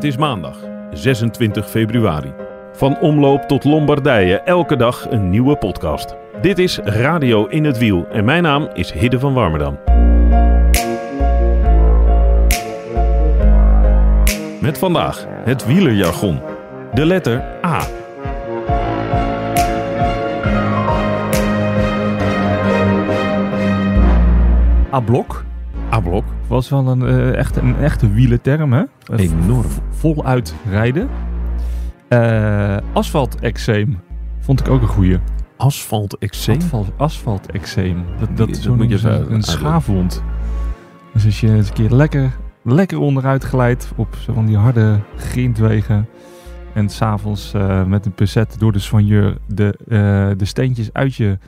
Het is maandag, 26 februari. Van omloop tot Lombardije, elke dag een nieuwe podcast. Dit is Radio in het Wiel en mijn naam is Hidde van Warmerdam. Met vandaag het wielerjargon. De letter A. A-blok A-blok. was wel een, eh, echt, een echte wielenterm, hè? Enorm. Voluit rijden. Eh asfalt-eczeem vond ik ook een goeie. Asfalt-eczeem. Asfalt, asfalt-eczeem. Dat, Die- dat, moet noemen je een uitleggen. schaafwond. Dus als je eens een keer lekker, lekker onderuit glijdt op zo van die harde grindwegen. En s'avonds eh met een pincet door de soigneur de, de steentjes uit je,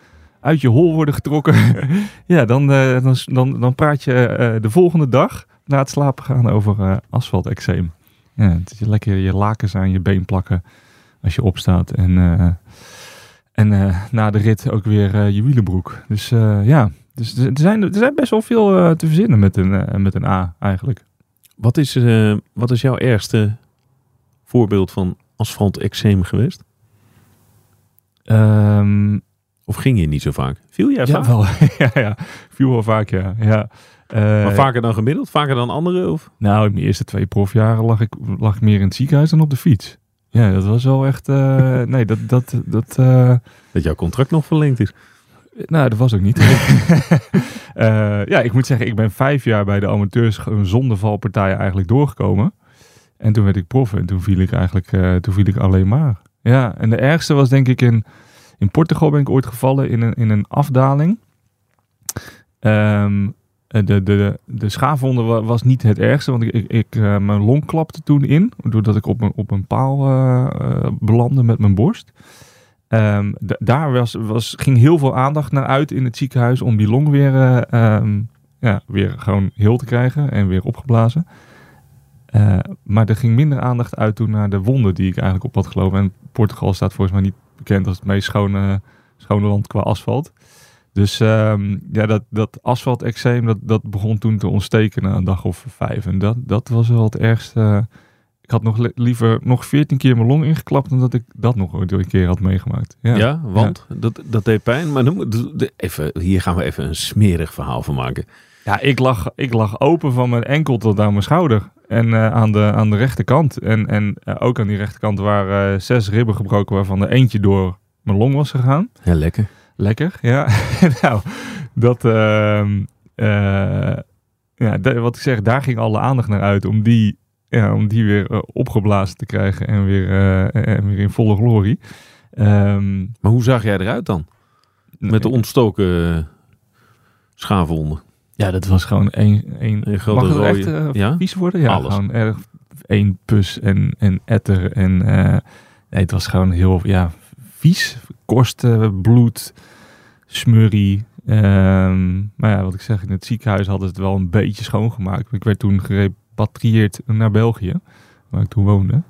uit je hol worden getrokken. ja, dan, eh, dan, dan, dan praat je eh, de volgende dag na het slapen gaan over eh asfalt-eczeem. Ja, lekker je lakens aan je been plakken als je opstaat. En, en na de rit ook weer je wielenbroek. Dus ja, dus er zijn, er zijn best wel veel te verzinnen met een, met een A eigenlijk. Wat is, wat is jouw ergste voorbeeld van asfalt-eczeem geweest? Ehm Of ging je niet zo vaak? Viel jij ja, vaak? wel. ja, ja, viel wel vaak, ja. ja. Eh, Maar vaker dan gemiddeld? Vaker dan anderen? Of? Nou, in mijn eerste twee profjaren lag ik, lag ik meer in het ziekenhuis dan op de fiets. Ja, dat was wel echt... eh, nee, dat... dat, dat eh, Dat jouw contract nog verlengd is? Nou, dat was ook niet. Ja, ik moet zeggen, ik ben vijf jaar bij de amateurs zonder valpartijen eigenlijk doorgekomen. En toen werd ik prof en toen viel ik eigenlijk toen viel ik alleen maar. Ja, en de ergste was denk ik in, in Portugal ben ik ooit gevallen in een, in een afdaling. Ehm, eh, de, de, de schaafwonde wa- was niet het ergste, want ik, ik, eh, mijn long klapte toen in, doordat ik op een, op een paal eh, eh, belandde met mijn borst. Ehm, da- daar was, was, ging heel veel aandacht naar uit in het ziekenhuis om die long weer, eh, ehm, ja, weer gewoon heel te krijgen en weer opgeblazen. Maar er ging minder aandacht uit toen naar de wonden die ik eigenlijk op had gelopen. En Portugal staat volgens mij niet bekend als het meest schone, schone land qua asfalt. Dus ehm, ja, dat, dat asfalt-eczeem, dat, dat begon toen te ontsteken na een dag of vijf. En dat, dat was wel het ergste. Ik had nog li- liever nog veertien keer mijn long ingeklapt dan dat ik dat nog ooit een keer had meegemaakt. Ja, Ja, want Dat, dat deed pijn. Maar de- even, hier gaan we even een smerig verhaal van maken. Ja, ik lag, ik lag open van mijn enkel tot aan mijn schouder. En eh, aan, de, aan de rechterkant. En, en eh, ook aan die rechterkant waren eh, zes ribben gebroken, waarvan er eentje door mijn long was gegaan. Ja, lekker. Lekker, ja. nou, dat... ehm, eh, ja, wat ik zeg, daar ging alle aandacht naar uit om die, ja, om die weer opgeblazen te krijgen en weer, en weer in volle glorie. Ehm, Maar hoe zag jij eruit dan? Met de ontstoken schaafwonden. Ja, dat was gewoon één... één Een grote Mag het rode- echt eh, ja? vies worden? Ja, Alles. gewoon erg één pus en, en etter. En eh, nee, het was gewoon heel ja, vies. Korsten, bloed, smurrie. Ehm, maar ja, wat ik zeg, in het ziekenhuis hadden ze het wel een beetje schoongemaakt. Ik werd toen gerepatrieerd naar België, waar ik toen woonde.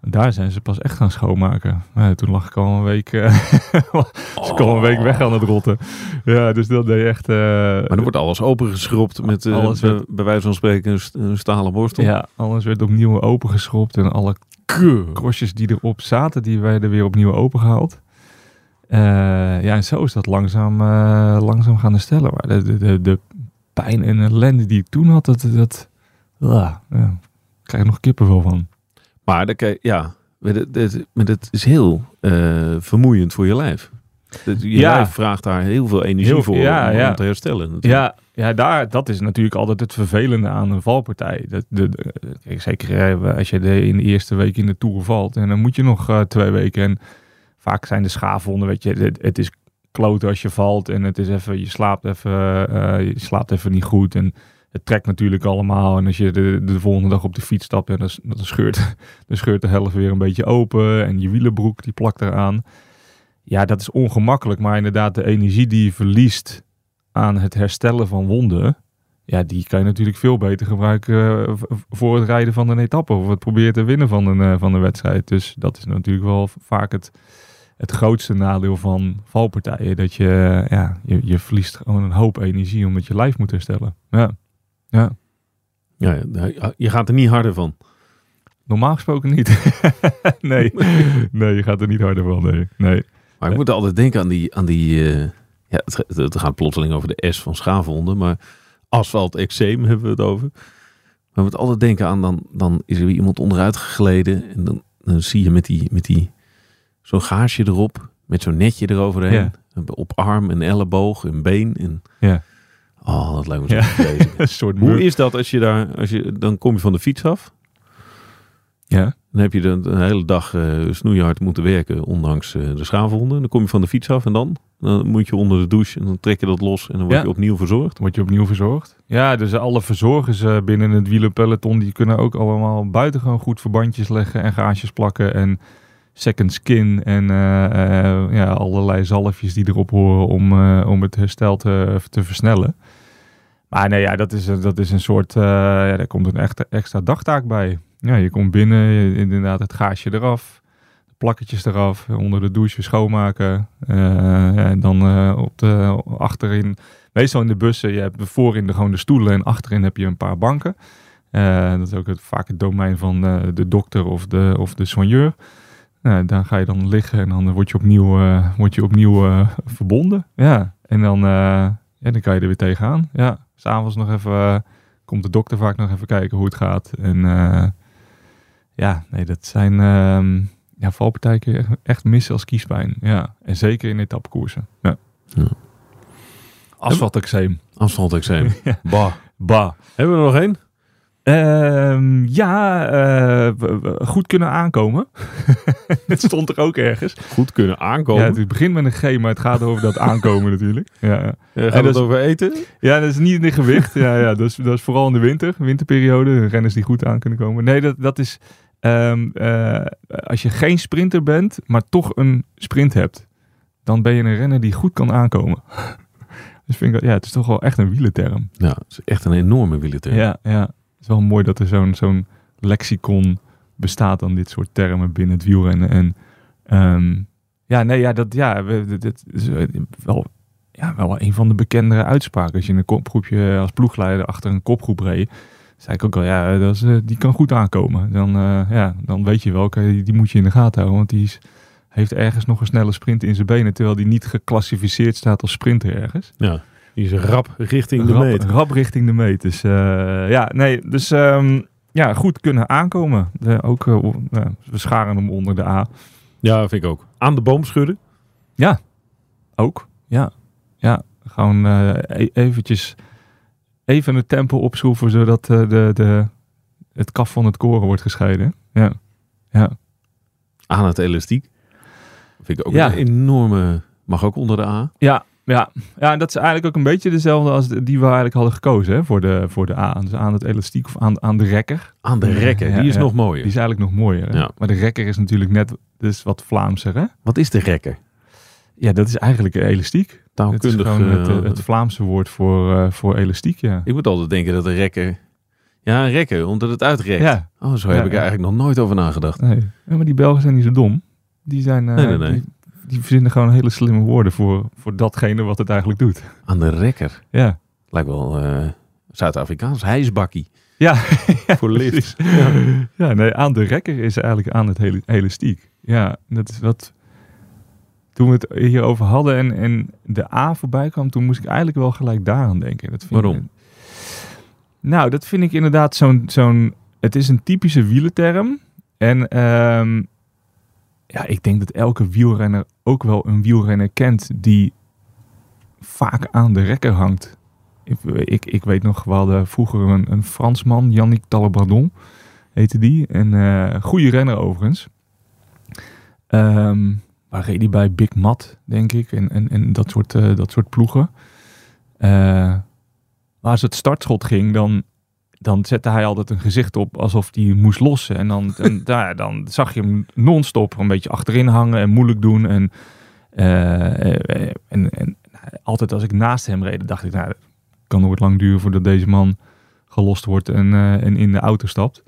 Daar zijn ze pas echt gaan schoonmaken. Ja, toen lag ik al een week, eh, was ik al een week weg aan het rotten. Ja, dus dat deed echt... eh, Maar dan wordt alles opengeschropt met eh, Alles bij, werd- bij wijze van spreken een, st- een stalen borstel. Ja, alles werd opnieuw opengeschropt en alle krosjes die erop zaten, die werden weer opnieuw opengehaald. Eh ja, en zo is dat langzaam, eh, langzaam gaan herstellen. Maar de, de, de, de pijn en ellende die ik toen had, dat, dat ah, ja, daar krijg ik nog kippenvel van. Maar kijk, ja, het is heel eh, vermoeiend voor je lijf. Dat- Je Ja. lijf vraagt daar heel veel energie Heel- voor ja, om, ja. te herstellen. natuurlijk. Ja, ja daar, dat is natuurlijk altijd het vervelende aan een valpartij. Dat, de, de- kijk, zeker eh, als je de, in de eerste week in de Tour valt. En dan moet je nog eh, twee weken. En vaak zijn de schaafwonden, weet je, het, het is kloten als je valt. En het is even, je slaapt even, je slaapt even niet goed. En het trekt natuurlijk allemaal. En als je de, de volgende dag op de fiets stapt, ja, dan, scheurt, dan scheurt de helft weer een beetje open. En je wielenbroek die plakt eraan. Ja, dat is ongemakkelijk. Maar inderdaad, de energie die je verliest aan het herstellen van wonden. Ja, die kan je natuurlijk veel beter gebruiken eh, voor het rijden van een etappe. Of het proberen te winnen van een, eh, van een wedstrijd. Dus dat is natuurlijk wel vaak het, het grootste nadeel van valpartijen. Dat je, ja, je, je verliest gewoon een hoop energie omdat je lijf moet herstellen. Ja, ja. Ja, je gaat er niet harder van. normaal gesproken niet. nee. nee, je gaat er niet harder van. Nee, nee. Maar ik moet altijd denken aan die... Aan die eh, ja, het, ga- het gaat plotseling over de S van schaafwonden. Maar asfalt eczeem hebben we het over. Maar we moeten altijd denken aan... Dan, dan is er weer iemand onderuit gegleden. En dan, dan zie je met die... Met die zo'n gaarsje erop. Met zo'n netje eroverheen. Op arm en elleboog en been. En, Ja. Oh, dat lijkt me zo Ja. Een soort Hoe is dat als je daar... Als je, dan kom je van de fiets af. Ja. Dan heb je de, de hele dag eh snoeihard moeten werken, ondanks eh, de schaafwonden. Dan kom je van de fiets af en dan? Dan moet je onder de douche en dan trek je dat los en dan word Ja. je opnieuw verzorgd. Word je opnieuw verzorgd? Ja, dus alle verzorgers eh, binnen het wielerpeloton... die kunnen ook allemaal buitengewoon goed verbandjes leggen... en gaasjes plakken en second skin... en eh, eh, ja, allerlei zalfjes die erop horen... om, eh, om het herstel te, te versnellen. Maar nee, ja, dat is, dat is een soort... ja, daar komt een extra, extra dagtaak bij. Ja, je komt binnen, inderdaad het gaasje eraf... plakketjes eraf, onder de douche schoonmaken... en dan op de, achterin meestal in de bussen, je hebt voorin de, gewoon de stoelen en achterin heb je een paar banken. Dat is ook het, vaak het domein van de dokter of de, of de soigneur. Nou, daar ga je dan liggen en dan word je opnieuw, eh, word je opnieuw eh, verbonden. Ja, en dan, eh, ja, dan kan je er weer tegenaan. Ja, s'avonds nog even, komt de dokter vaak nog even kijken hoe het gaat. En eh, ja, nee, dat zijn ehm ja, valpartijen echt missen als kiespijn. Ja, en zeker in etappekoersen. Ja. Ja. Asfaltexeem. Asfaltexeem. Ja. Bah. Bah. Hebben we er nog één? Ehm, ja, eh, goed kunnen aankomen. het stond er ook ergens. Goed kunnen aankomen. Ja, het begint met een G, maar het gaat over dat aankomen natuurlijk. Ja, ja. Eh, gaat en het is- over eten? ja, dat is niet in de gewicht. ja, ja, dat, is, dat is vooral in de winter, winterperiode. Renners die goed aan kunnen komen. Nee, dat, dat is ehm, eh, als je geen sprinter bent, maar toch een sprint hebt. Dan ben je een renner die goed kan aankomen. dus vind ik, dat- ja, het is toch wel echt een wielenterm. Ja, het is echt een enorme wielerterm. Ja, ja. Het is wel mooi dat er zo'n zo'n lexicon bestaat aan dit soort termen binnen het wielrennen. En ehm, ja, nee, ja, dat, ja, we- dit- is eh, wel, ja, wel een van de bekendere uitspraken. Als je een kopgroepje als ploegleider achter een kopgroep reed, zei ik ook al, ja, dat is, eh, die kan goed aankomen. Dan, eh, ja, dan weet je wel, die, die moet je in de gaten houden, want die is, heeft ergens nog een snelle sprint in zijn benen, terwijl die niet geclassificeerd staat als sprinter ergens. Ja, die is rap richting de rap, meet. Rap richting de meet. Dus eh, ja, nee, dus ehm, ja, goed kunnen aankomen. De, ook, eh, ja, we scharen hem onder de A. Ja, vind ik ook. Aan de boom schudden. Ook, ja. Ja, gewoon eh, e- eventjes even het tempo opschroeven, zodat de, de, het kaf van het koren wordt gescheiden. Ja, ja. Aan het elastiek. Vind ik ook Ja. een enorme... Mag ook onder de A. Ja, ja. ja, en dat is eigenlijk ook een beetje dezelfde als de- die we eigenlijk hadden gekozen hè, voor, de, voor de A. Dus aan het elastiek of aan, aan de rekker. Aan de rekken. Ja, die is ja. nog mooier. Die is eigenlijk nog mooier. Hè? Ja. Maar de rekker is natuurlijk net dus wat Vlaamser. Hè? Wat is de rekker? Ja, dat is eigenlijk elastiek. Taalkundig. het, eh, het Vlaamse woord voor, eh, voor elastiek, ja. Ik moet altijd denken dat een rekker... Ja, een rekker, omdat het uitrekt. Ja, Oh, zo heb ik er eigenlijk nog nooit over nagedacht. nee. Ja, maar die Belgen zijn niet zo dom. Die, zijn, eh, Nee, nee, nee. Die, die verzinnen gewoon hele slimme woorden voor, voor datgene wat het eigenlijk doet. Aan de rekker. Ja, Lijkt wel eh, Zuid-Afrikaans. Hijsbakkie. ja. Voor lift. Ja. nee, aan de rekker is eigenlijk aan het hele elastiek. Ja, dat is wat... Toen we het hierover hadden en, en de A voorbij kwam, toen moest ik eigenlijk wel gelijk daaraan denken. Dat vind Waarom? Ik, nou, dat vind ik inderdaad zo'n... zo'n het is een typische wielenterm. En ehm, ja, ik denk dat elke wielrenner ook wel een wielrenner kent die vaak aan de rekker hangt. Ik, ik, weet nog, we hadden vroeger een, Fransman, Yannick Talabardon heette die. Een eh goede renner overigens. Ehm, waar reed hij bij Big Mat, denk ik. En, en, en dat, soort, eh, dat soort ploegen. Eh, als het startschot ging, dan, dan zette hij altijd een gezicht op alsof hij moest lossen. En dan, en, daar, dan zag je hem non-stop een beetje achterin hangen en moeilijk doen. En, eh, eh, en, en altijd als ik naast hem reed, dacht ik, nou, het kan nooit lang duren voordat deze man gelost wordt en, eh, en in de auto stapt.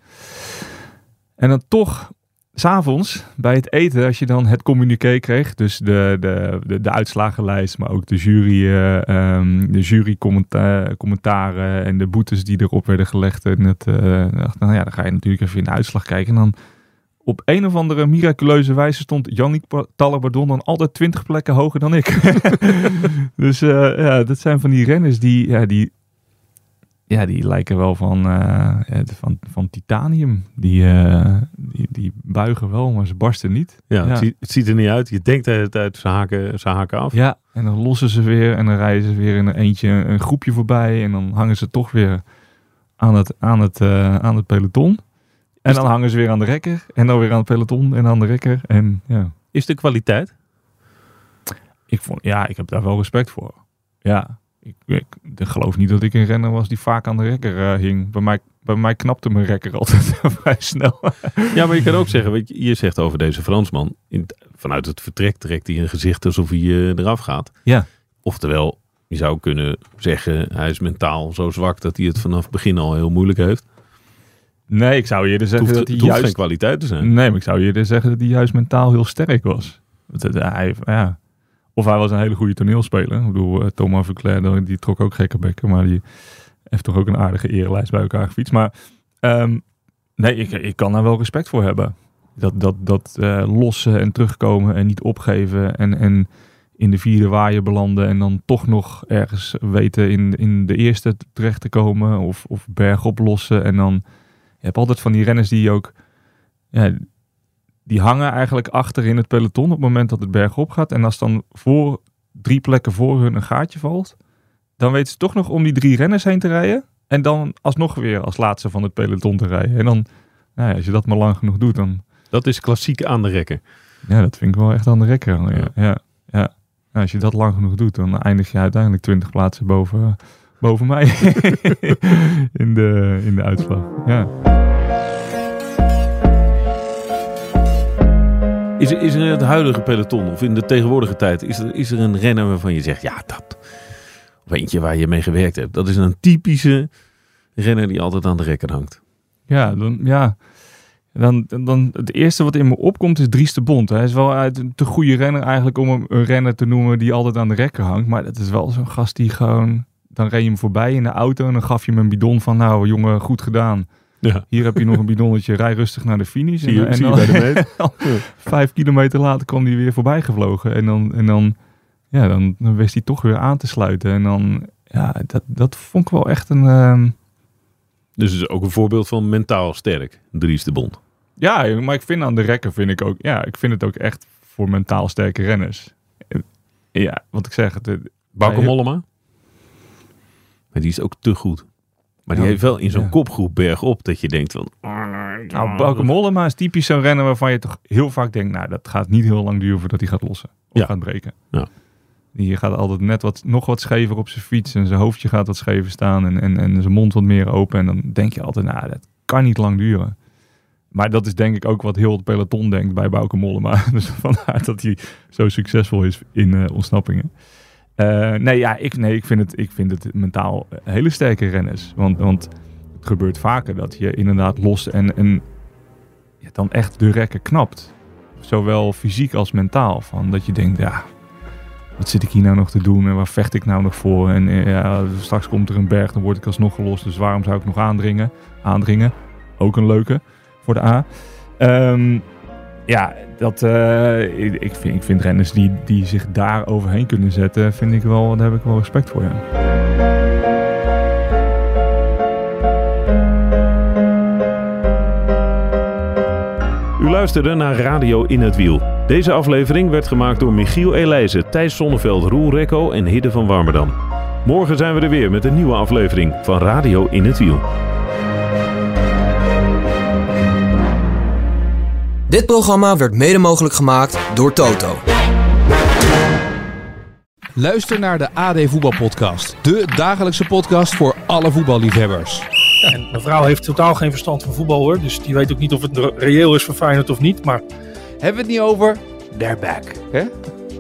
En dan toch, s'avonds bij het eten, als je dan het communiqué kreeg, dus de, de, de, de uitslagenlijst, maar ook de jury, ehm, de jury commenta- commentaren en de boetes die erop werden gelegd. En het, dacht, nou ja, dan ga je natuurlijk even in de uitslag kijken. En dan op een of andere miraculeuze wijze stond Yannick Talabardon dan altijd 20 plekken hoger dan ik. dus eh, ja, dat zijn van die renners die, ja, die, ja, die lijken wel van, ja, van, van titanium. Die, eh, die, die buigen wel, maar ze barsten niet. Ja, Ja. Het, ziet, het ziet er niet uit. Je denkt de hele tijd, ze haken, ze haken af. Ja, en dan lossen ze weer en dan rijden ze weer in een eentje een groepje voorbij. En dan hangen ze toch weer aan het, aan het, aan het peloton. En dan hangen ze weer aan de rekker. En dan weer aan het peloton en aan de rekker. En ja, Is de kwaliteit? ik, vond, ja, ik heb daar wel respect voor. Ja, ik, ik, ik geloof niet dat ik een renner was die vaak aan de rekker eh, hing. Bij mij, bij mij knapte mijn rekker altijd vrij snel. Ja, maar je kan ook zeggen, weet je, je zegt over deze Fransman, in, vanuit het vertrek trekt hij een gezicht alsof hij eh, eraf gaat. Ja. Oftewel, je zou kunnen zeggen, hij is mentaal zo zwak dat hij het vanaf het begin al heel moeilijk heeft. Nee, ik zou eerder zeggen hoeft, dat hij juist... geen kwaliteit te zijn. Nee, maar ik zou eerder zeggen dat hij juist mentaal heel sterk was. Dat hij, ja. Of hij was een hele goede toneelspeler. Ik bedoel, eh, Thomas Verclair, die trok ook gekke bekken, maar die heeft toch ook een aardige erelijst bij elkaar gefietst. Maar ehm, nee, ik, ik kan daar wel respect voor hebben. Dat, dat, dat eh, lossen en terugkomen en niet opgeven en, en in de vierde waaier belanden en dan toch nog ergens weten in, in de eerste terecht te komen of, of bergop lossen. En dan, je hebt altijd van die renners die ook, ja, die hangen eigenlijk achter in het peloton op het moment dat het bergop gaat. En als dan voor drie plekken voor hun een gaatje valt, dan weten ze toch nog om die drie renners heen te rijden. En dan alsnog weer als laatste van het peloton te rijden. En dan, nou ja, als je dat maar lang genoeg doet, dan Dat is klassiek aan de rekker. ja, dat vind ik wel echt aan de Ja. ja, ja. Nou, als je dat lang genoeg doet, dan eindig je uiteindelijk 20 plaatsen boven, boven mij in, de, in de uitslag. Ja. Is er, is er in het huidige peloton of in de tegenwoordige tijd, is er, is er een renner waarvan je zegt, ja dat, of eentje waar je mee gewerkt hebt. Dat is een typische renner die altijd aan de rekker hangt. Ja, dan, ja. Dan, dan het eerste wat in me opkomt is Dries de Bond. Hij is wel uit een te goede renner eigenlijk om hem een renner te noemen die altijd aan de rekker hangt. Maar dat is wel zo'n gast die gewoon... Dan reed je hem voorbij in de auto en dan gaf je hem een bidon van... Nou jongen, goed gedaan. Ja. Hier heb je nog een bidonnetje, rij rustig naar de finish. Zie je, en, zie je dan, bij de meet. vijf kilometer later kwam hij weer voorbij gevlogen. En dan, en dan, ja, dan, dan wist hij toch weer aan te sluiten. En dan, ja, dat, dat vond ik wel echt een... ehm, Dus het is ook een voorbeeld van mentaal sterk, Dries de Bond. Ja, maar ik vind aan de rekker vind ik ook, ja, ik vind het ook echt voor mentaal sterke renners. Ja, wat ik zeg, het, Bauke Mollema? Maar die is ook te goed. Maar die heeft wel in zo'n kopgroep bergop dat je denkt van... nou, Bauke Mollema is typisch zo'n renner waarvan je toch heel vaak denkt, nou, dat gaat niet heel lang duren voordat hij gaat lossen of Ja. gaat breken. Ja. Die gaat altijd net wat, nog wat schever op zijn fiets en zijn hoofdje gaat wat schever staan en, en, en zijn mond wat meer open. En dan denk je altijd, nou, dat kan niet lang duren. Maar dat is denk ik ook wat heel het peloton denkt bij Bauke Mollema. Dus vandaar dat hij zo succesvol is in eh, ontsnappingen. Eh, nee, ja, ik, nee ik, vind het, ik vind het mentaal hele sterke renners. Want, want het gebeurt vaker dat je inderdaad los en, en ja, dan echt de rekken knapt. Zowel fysiek als mentaal. Van dat je denkt, ja, wat zit ik hier nou nog te doen en waar vecht ik nou nog voor? En eh, ja, straks komt er een berg, dan word ik alsnog gelost. Dus waarom zou ik nog aandringen? Aandringen, ook een leuke voor de A. Ehm, ja, dat, eh, ik, vind, ik vind renners die, die zich daar overheen kunnen zetten, vind ik wel, daar heb ik wel respect voor. Ja. U luisterde naar Radio In het Wiel. Deze aflevering werd gemaakt door Michiel Elijzen, Thijs Sonneveld, Roel Rekko en Hidde van Warmerdam. Morgen zijn we er weer met een nieuwe aflevering van Radio In het Wiel. Dit programma werd mede mogelijk gemaakt door Toto. Luister naar de AD Voetbalpodcast. De dagelijkse podcast voor alle voetballiefhebbers. En mijn vrouw heeft totaal geen verstand van voetbal hoor. Dus die weet ook niet of het re- reëel is voor Feyenoord of niet. Maar Hebben we het niet over? They're back. Hè?